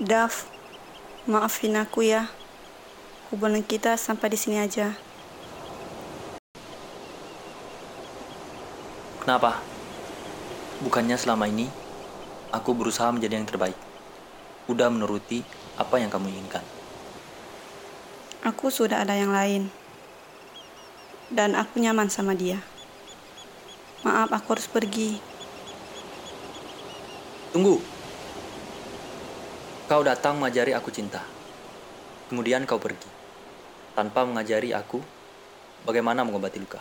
Dav, maafin aku ya. Hubungan kita sampai di sini aja. Kenapa? Bukannya selama ini aku berusaha menjadi yang terbaik. Udah menuruti apa yang kamu inginkan. Aku sudah ada yang lain. Dan aku nyaman sama dia. Maaf, aku harus pergi. Tunggu. Kau datang mengajari aku cinta. Kemudian kau pergi. Tanpa mengajari aku bagaimana mengobati luka.